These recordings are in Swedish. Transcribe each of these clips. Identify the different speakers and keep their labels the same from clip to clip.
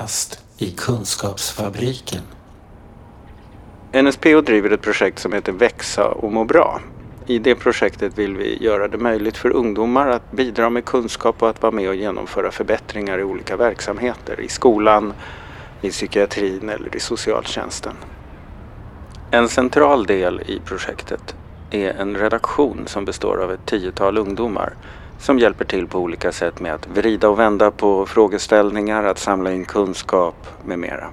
Speaker 1: rast i Kunskapsfabriken.
Speaker 2: NSPO driver ett projekt som heter Växa och må bra. I det projektet vill vi göra det möjligt för ungdomar att bidra med kunskap och att vara med och genomföra förbättringar i olika verksamheter. I skolan, i psykiatrin eller i socialtjänsten. En central del i projektet är en redaktion som består av ett tiotal ungdomar som hjälper till på olika sätt med att vrida och vända på frågeställningar, att samla in kunskap med mera.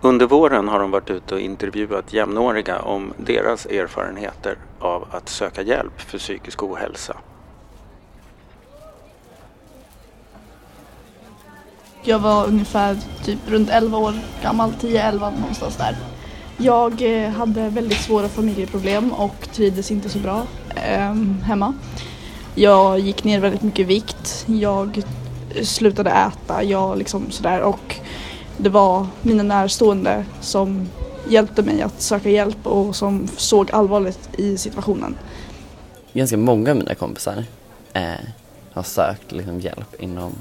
Speaker 2: Under våren har de varit ute och intervjuat jämnåriga om deras erfarenheter av att söka hjälp för psykisk ohälsa.
Speaker 3: Jag var ungefär typ runt 11 år gammal, 10-11 någonstans där. Jag eh, hade väldigt svåra familjeproblem och trivdes inte så bra eh, hemma. Jag gick ner väldigt mycket vikt, jag slutade äta, jag liksom sådär och det var mina närstående som hjälpte mig att söka hjälp och som såg allvarligt i situationen.
Speaker 4: Ganska många av mina kompisar eh, har sökt liksom, hjälp inom,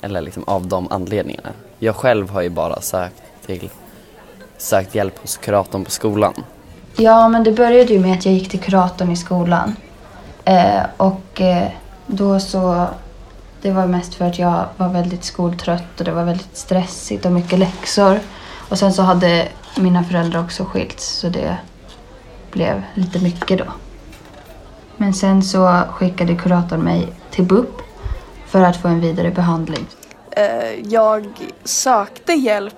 Speaker 4: eller liksom, av de anledningarna. Jag själv har ju bara sökt, till, sökt hjälp hos kuratorn på skolan.
Speaker 5: Ja, men det började ju med att jag gick till kuratorn i skolan. Eh, och eh, då så det var mest för att jag var väldigt skoltrött och det var väldigt stressigt och mycket läxor. Och sen så hade mina föräldrar också skilts så det blev lite mycket då. Men sen så skickade kuratorn mig till BUP för att få en vidare behandling.
Speaker 3: Eh, jag sökte hjälp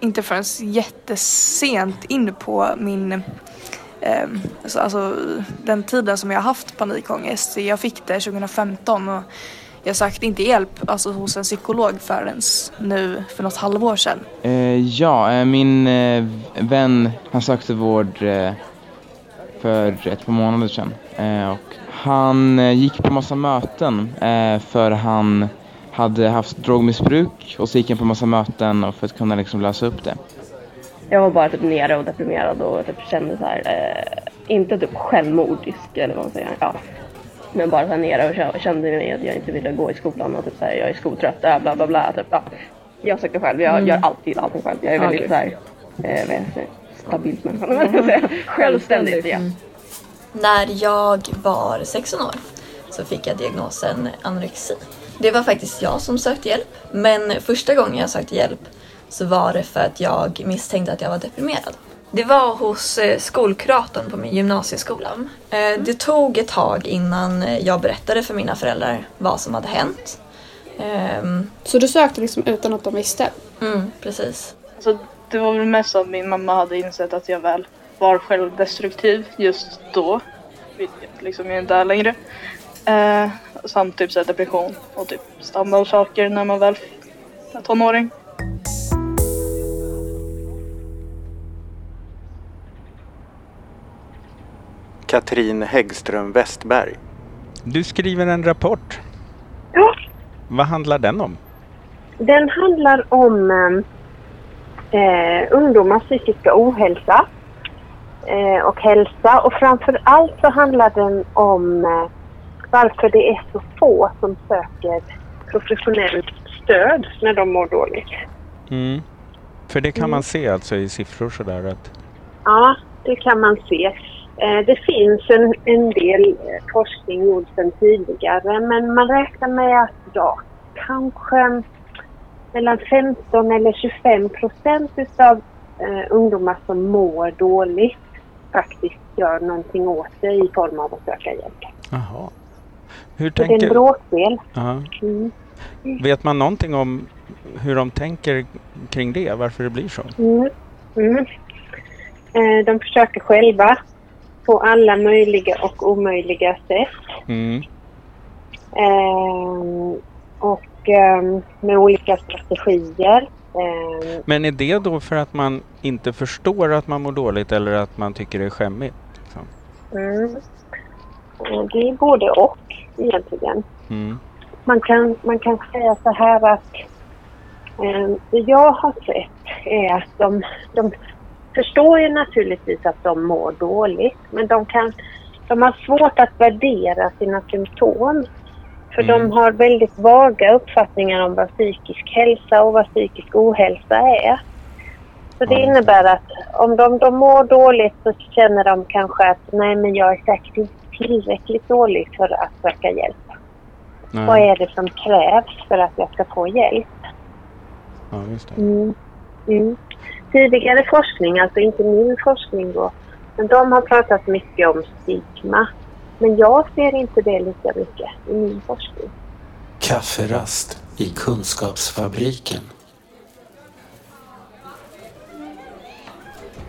Speaker 3: inte förrän jättesent in på min eh, alltså, alltså, den tiden som jag haft panikångest. Jag fick det 2015 och jag sökte inte hjälp alltså, hos en psykolog förrän nu för något halvår sedan.
Speaker 6: Eh, ja, eh, min eh, vän han sökte vård eh, för ett par månader sedan. Eh, och han eh, gick på massa möten eh, för han hade haft drogmissbruk och så gick han på massa möten för att kunna liksom lösa upp det.
Speaker 7: Jag var bara typ nere och deprimerad och typ kände så här, inte typ självmordisk eller vad man säger. Ja, men bara här nere och kände mig att jag inte ville gå i skolan och typ såhär, jag är skoltrött, bla bla bla. typ, ja. Jag söker själv, jag mm. gör alltid allting själv. Jag är väldigt okay. såhär, eh, vad heter stabilt människa, mm. självständigt. Ja. Mm.
Speaker 8: När jag var 16 år så fick jag diagnosen anorexi. Det var faktiskt jag som sökte hjälp, men första gången jag sökte hjälp så var det för att jag misstänkte att jag var deprimerad. Det var hos eh, skolkuratorn på min gymnasieskola. Eh, det tog ett tag innan jag berättade för mina föräldrar vad som hade hänt.
Speaker 9: Ehm, så du sökte liksom utan att de visste?
Speaker 8: Mm, precis.
Speaker 3: Så det var väl mest att min mamma hade insett att jag väl var självdestruktiv just då. Vilket liksom jag inte är längre. Eh, samt typ så depression och typ standardsaker när man väl är tonåring.
Speaker 2: Katrin Häggström Westberg. Du skriver en rapport.
Speaker 10: Ja.
Speaker 2: Vad handlar den om?
Speaker 10: Den handlar om eh, ungdomars psykiska ohälsa eh, och hälsa och framför allt så handlar den om eh, varför det är så få som söker professionellt stöd när de mår dåligt.
Speaker 2: Mm. För det kan mm. man se alltså i siffror sådär att...
Speaker 10: Ja, det kan man se. Eh, det finns en, en del eh, forskning gjord sedan tidigare men man räknar med att ja, kanske mellan 15 eller 25 procent utav eh, ungdomar som mår dåligt faktiskt gör någonting åt det i form av att söka hjälp.
Speaker 2: Jaha. Hur
Speaker 10: tänker... Det är en bråkdel.
Speaker 2: Mm. Vet man någonting om hur de tänker kring det, varför det blir så?
Speaker 10: Mm. Mm. Eh, de försöker själva på alla möjliga och omöjliga sätt. Mm. Eh, och eh, med olika strategier.
Speaker 2: Eh, Men är det då för att man inte förstår att man mår dåligt eller att man tycker det är skämmigt? Liksom?
Speaker 10: Mm. Det är både och egentligen. Mm. Man, kan, man kan säga så här att eh, det jag har sett är att de, de förstår ju naturligtvis att de mår dåligt men de, kan, de har svårt att värdera sina symptom. För de har väldigt vaga uppfattningar om vad psykisk hälsa och vad psykisk ohälsa är. Så det innebär att om de, de mår dåligt så känner de kanske att nej men jag är säkert inte tillräckligt dålig för att söka hjälp.
Speaker 2: Nej.
Speaker 10: Vad är det som krävs för att jag ska få hjälp?
Speaker 2: Ja, just det.
Speaker 10: Mm. Mm. Tidigare forskning, alltså inte min forskning då, men de har pratat mycket om stigma. Men jag ser inte det lika mycket i min forskning.
Speaker 1: Kafferast i Kunskapsfabriken.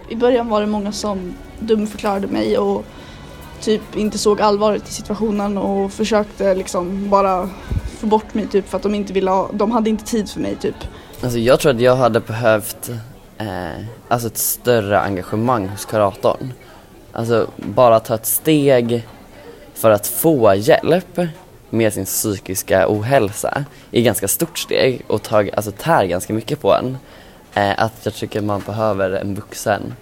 Speaker 3: I början var det många som dumförklarade mig och typ inte såg allvaret i situationen och försökte liksom bara få bort mig typ för att de inte ville ha, de hade inte tid för mig typ.
Speaker 4: Alltså jag tror att jag hade behövt eh, alltså ett större engagemang hos kuratorn. Alltså bara ta ett steg för att få hjälp med sin psykiska ohälsa är ganska stort steg och tar, alltså tär ganska mycket på en. Eh, att jag tycker man behöver en vuxen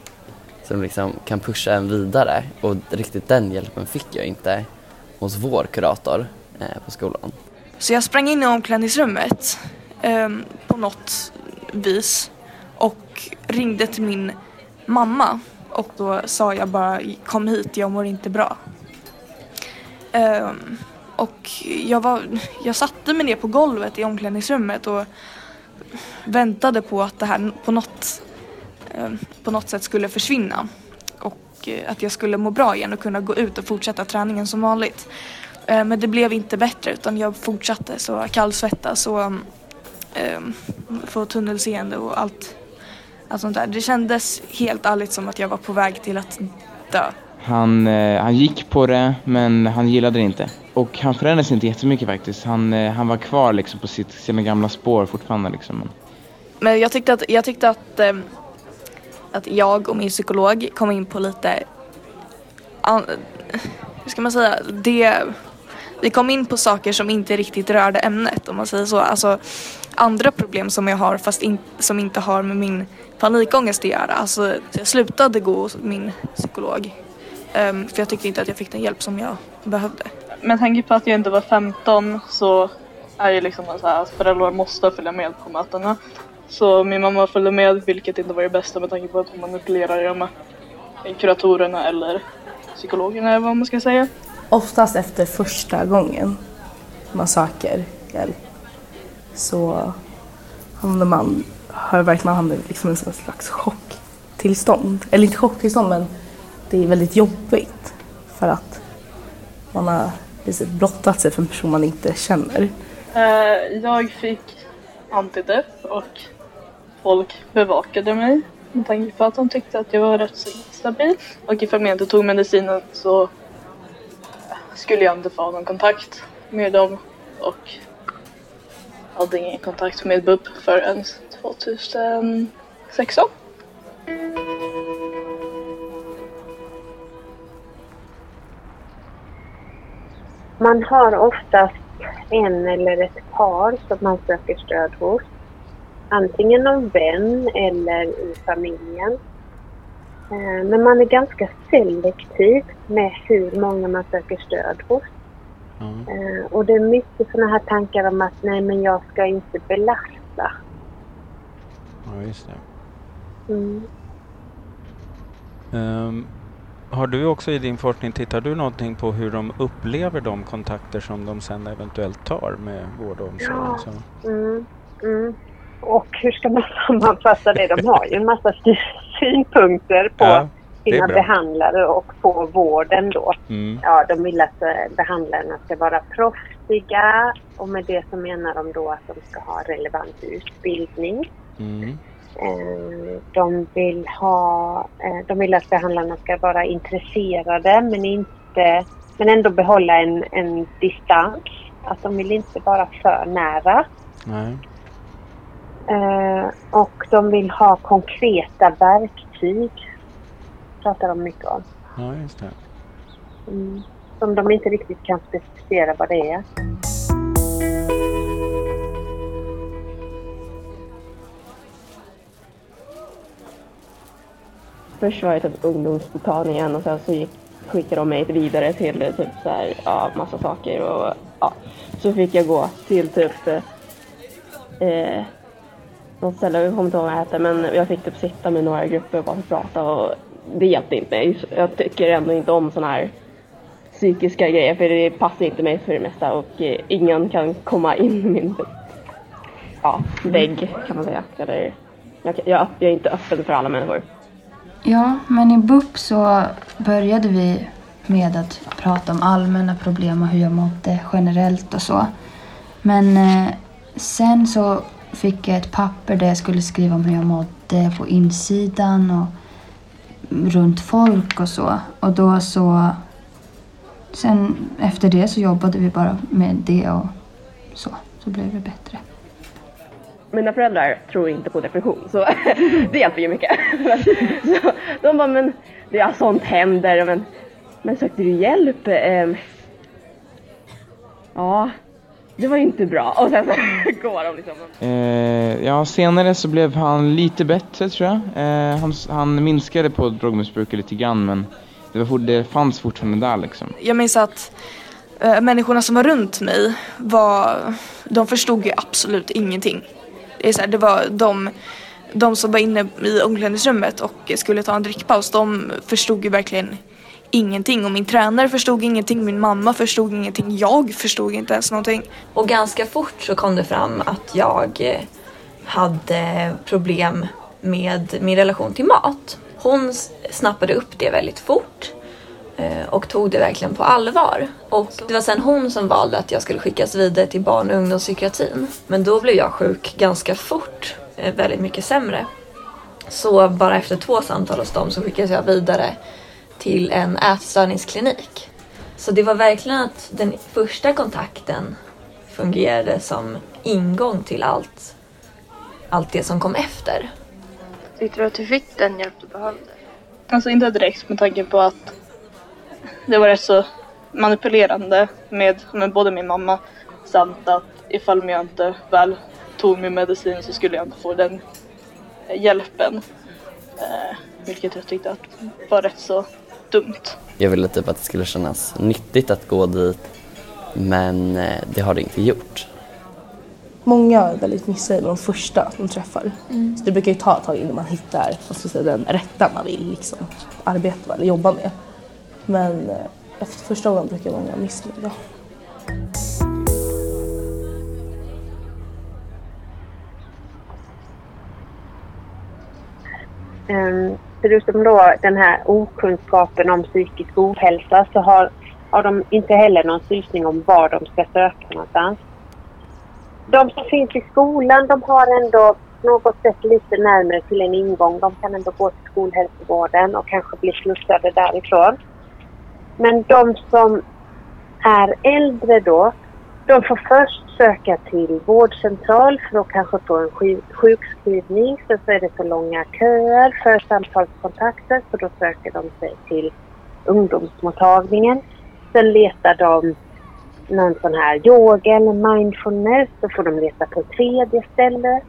Speaker 4: som liksom kan pusha en vidare och riktigt den hjälpen fick jag inte hos vår kurator eh, på skolan.
Speaker 11: Så jag sprang in i omklädningsrummet eh, på något vis och ringde till min mamma och då sa jag bara kom hit, jag mår inte bra. Um, och jag, var, jag satte mig ner på golvet i omklädningsrummet och väntade på att det här på något, um, på något sätt skulle försvinna och eh, att jag skulle må bra igen och kunna gå ut och fortsätta träningen som vanligt. Eh, Men det blev inte bättre utan jag fortsatte så kallsvettas och ehm, få tunnelseende och allt, allt sånt där. Det kändes helt ärligt som att jag var på väg till att dö.
Speaker 6: Han, eh, han gick på det, men han gillade det inte. Och han förändrades inte jättemycket faktiskt. Han, eh, han var kvar liksom på sitt, sina gamla spår fortfarande. Liksom. Men
Speaker 11: jag tyckte att, jag tyckte att, eh, att jag och min psykolog kom in på lite, an, hur ska man säga, det, vi kom in på saker som inte riktigt rörde ämnet om man säger så. Alltså andra problem som jag har fast in, som inte har med min panikångest att göra. Alltså jag slutade gå hos min psykolog. Ehm, för jag tyckte inte att jag fick den hjälp som jag behövde.
Speaker 12: Med tanke på att jag inte var 15 så är det liksom så här att föräldrar måste följa med på mötena. Så min mamma följde med vilket inte var det bästa med tanke på att hon manipulerade med kuratorerna eller psykologerna eller vad man ska säga.
Speaker 13: Oftast efter första gången man söker hjälp så hamnar man, har verkligen hamnat i liksom en slags chocktillstånd. Eller inte chocktillstånd men det är väldigt jobbigt för att man har liksom blottat sig för en person man inte känner.
Speaker 12: Eh, jag fick antidepp och folk bevakade mig med tanke på att de tyckte att jag var rätt så stabil. Och ifall jag inte tog medicinen så skulle jag inte få någon kontakt med dem och hade ingen kontakt med BUP förrän 2016.
Speaker 10: Man har oftast en eller ett par som man söker stöd hos. Antingen någon vän eller i familjen. Eh, men man är ganska selektiv med hur många man söker stöd hos. Eh, Och det är mycket sådana här tankar om att nej men jag ska inte belasta.
Speaker 2: Ja, just det.
Speaker 10: Mm.
Speaker 2: Ehm, har du också i din forskning, tittar du någonting på hur de upplever de kontakter som de sen eventuellt tar med vård och omsorg?
Speaker 10: Ja. Mm, mm. Och hur ska man sammanfatta det? De har ju en massa sy- synpunkter på
Speaker 2: Ja,
Speaker 10: sina behandlare och på vården då.
Speaker 2: Mm.
Speaker 10: Ja, de vill att eh, behandlarna ska vara proffsiga och med det så menar de då att de ska ha relevant utbildning.
Speaker 2: Mm.
Speaker 10: Eh, De vill, ha, eh, de vill att behandlarna ska vara intresserade men, inte, men ändå behålla en, en distans. Att de vill inte vara för nära.
Speaker 2: Nej.
Speaker 10: Och de vill ha konkreta verktyg. Pratar de mycket om.
Speaker 2: Ja, just det.
Speaker 10: Mm. Som de inte riktigt kan specificera vad det är.
Speaker 7: Först var jag typ ungdomsmottagningen och sen så gick, skickade de mig vidare till typ så här, ja, massa saker och ja, så fick jag gå till typ eh, något ställe, jag kommer inte ihåg vad det hette, men jag fick typ sitta med några grupper och bara prata och det hjälpte inte. Jag tycker ändå inte om sådana här psykiska grejer för det passar inte mig för det mesta och eh, ingen kan komma in i min ja, vägg kan man säga. Eller, jag, jag, jag är inte öppen för alla människor.
Speaker 5: Ja, men i BUP så började vi med att prata om allmänna problem och hur jag mådde generellt och så. Men eh, sen så fick jag ett papper där jag skulle skriva om hur jag mådde på insidan och runt folk och så. Och då så... Sen efter det så jobbade vi bara med det och så. Så blev det bättre.
Speaker 7: Mina föräldrar tror inte på depression så det hjälper ju mycket. så, de bara, men ja, sånt händer. Men, men sökte du hjälp? Eh, ja, det var ju inte bra. Och sen så går de liksom.
Speaker 6: Eh, ja, senare så blev han lite bättre tror jag. Eh, han, han minskade på drogmissbruket lite grann men det, var, det fanns fortfarande där liksom.
Speaker 11: Jag minns att äh, människorna som var runt mig var, de förstod ju absolut ingenting. Det, är så här, det var de, de som var inne i omklädningsrummet och skulle ta en drickpaus, de förstod ju verkligen ingenting och min tränare förstod ingenting, min mamma förstod ingenting, jag förstod inte ens någonting.
Speaker 8: Och ganska fort så kom det fram att jag eh, hade problem med min relation till mat. Hon snappade upp det väldigt fort eh, och tog det verkligen på allvar. Och det var sen hon som valde att jag skulle skickas vidare till barn och ungdomspsykiatrin. Men då blev jag sjuk ganska fort, eh, väldigt mycket sämre. Så bara efter två samtal hos dem så skickades jag vidare till en ätstörningsklinik. Så det var verkligen att den första kontakten fungerade som ingång till allt, allt det som kom efter.
Speaker 12: Tyckte du att du fick den hjälp du behövde? Alltså inte direkt med tanke på att det var rätt så manipulerande med, med både min mamma samt att ifall jag inte väl tog min medicin så skulle jag inte få den hjälpen. Eh, vilket jag tyckte att var rätt så dumt.
Speaker 4: Jag ville typ att det skulle kännas nyttigt att gå dit men eh, det har det inte gjort.
Speaker 13: Många är väldigt missnöjda med de första de träffar. Mm. Så det brukar ju ta ett tag innan man hittar säga, den rätta man vill liksom, arbeta med eller jobba med. Men eh, efter första gången brukar många vara missnöjda.
Speaker 10: Um, förutom då den här okunskapen om psykisk ohälsa så har, har de inte heller någon susning om var de ska söka någonstans. De som finns i skolan de har ändå på något sätt lite närmare till en ingång. De kan ändå gå till skolhälsovården och kanske bli slussade därifrån. Men de som är äldre då, de får först söka till vårdcentral för att kanske få en sjukskrivning. Sen så är det så långa köer för samtalskontakter så då söker de sig till ungdomsmottagningen. Sen letar de någon sån här yoga eller mindfulness. Så får de leta på ett tredje ställe.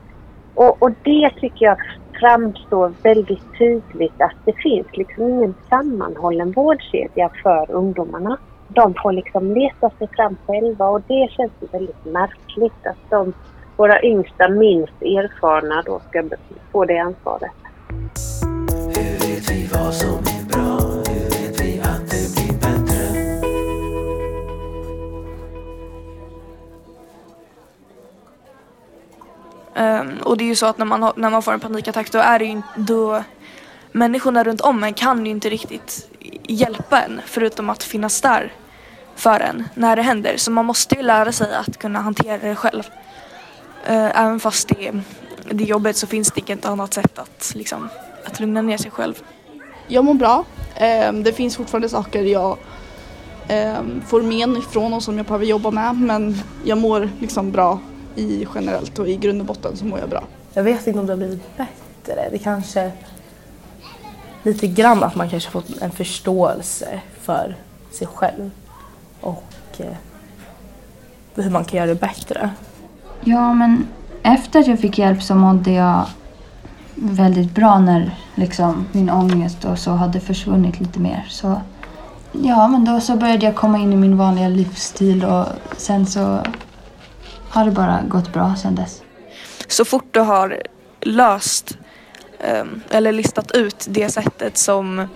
Speaker 10: Och, och det tycker jag framstår väldigt tydligt att det finns liksom ingen sammanhållen vårdkedja för ungdomarna de får liksom leta sig fram själva och det känns väldigt märkligt att de, våra yngsta, minst erfarna då ska få det ansvaret. Hur vet vi vad som är bra? Hur vet vi att det blir bättre?
Speaker 11: Um, och det är ju så att när man, när man får en panikattack då är det ju då människorna runt om en kan ju inte riktigt hjälpa en förutom att finnas där för en när det händer. Så man måste ju lära sig att kunna hantera det själv. Uh, även fast det, det är jobbigt så finns det inget annat sätt att, liksom, att lugna ner sig själv.
Speaker 3: Jag mår bra. Um, det finns fortfarande saker jag um, får men ifrån och som jag behöver jobba med men jag mår liksom bra i generellt och i grund och botten så mår jag bra.
Speaker 13: Jag vet inte om det har blivit bättre. Det kanske lite grann att man kanske fått en förståelse för sig själv och eh, hur man kan göra det bättre.
Speaker 5: Ja, men efter att jag fick hjälp så mådde jag väldigt bra när liksom, min ångest och så hade försvunnit lite mer. Så Ja, men då så började jag komma in i min vanliga livsstil och sen så har det bara gått bra sen dess.
Speaker 11: Så fort du har löst eller listat ut det sättet som, uh,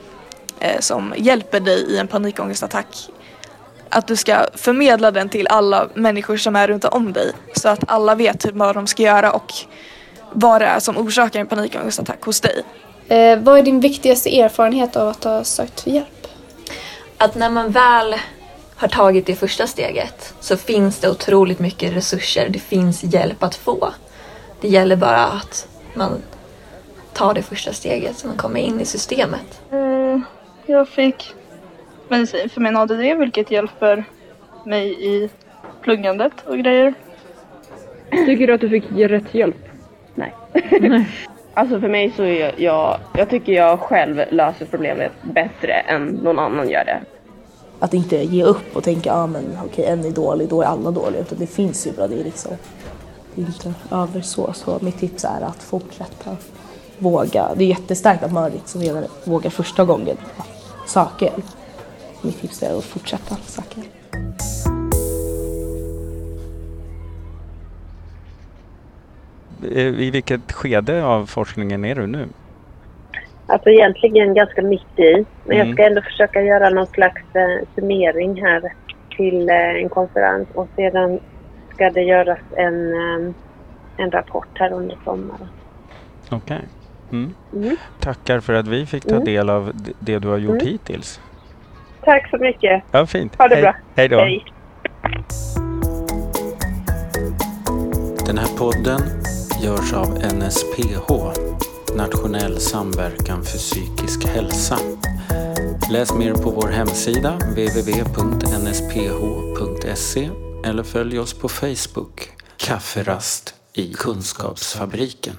Speaker 11: som hjälper dig i en panikångestattack att du ska förmedla den till alla människor som är runt om dig så att alla vet vad de ska göra och vad det är som orsakar en panikångestattack hos dig.
Speaker 9: Eh, vad är din viktigaste erfarenhet av att ha sökt hjälp?
Speaker 8: Att när man väl har tagit det första steget så finns det otroligt mycket resurser. Det finns hjälp att få. Det gäller bara att man tar det första steget så man kommer in i systemet.
Speaker 12: Eh, jag fick medicin för min ADD vilket hjälper mig i pluggandet och grejer.
Speaker 14: Tycker du att du fick rätt hjälp?
Speaker 7: Nej. Alltså för mig så är jag, jag, tycker jag själv löser problemet bättre än någon annan gör det.
Speaker 13: Att inte ge upp och tänka, ah, men okej en är dålig, då är alla dåliga. Utan det finns ju bra, det är liksom, det är inte över så. Så mitt tips är att fortsätta våga. Det är jättestarkt att man liksom redan vågar första gången söka hjälp. Mitt tips är att fortsätta söka hjälp.
Speaker 2: I vilket skede av forskningen är du nu?
Speaker 10: Alltså egentligen ganska mitt i. Men
Speaker 2: Mm.
Speaker 10: jag ska ändå försöka göra någon slags eh, summering här till eh, en konferens och sedan ska det göras en, eh, en rapport här under sommaren.
Speaker 2: Okej. Mm.
Speaker 10: Mm.
Speaker 2: Tackar för att vi fick ta
Speaker 10: Mm.
Speaker 2: del av det du har gjort
Speaker 10: Mm.
Speaker 2: hittills.
Speaker 10: Tack så mycket.
Speaker 2: Ja, fint.
Speaker 10: Ha det
Speaker 2: Hej.
Speaker 10: bra.
Speaker 2: Hej då.
Speaker 10: Hej.
Speaker 1: Den här podden görs av NSPH, Nationell samverkan för psykisk hälsa. Läs mer på vår hemsida www.nsph.se eller följ oss på Facebook, Kafferast i Kunskapsfabriken.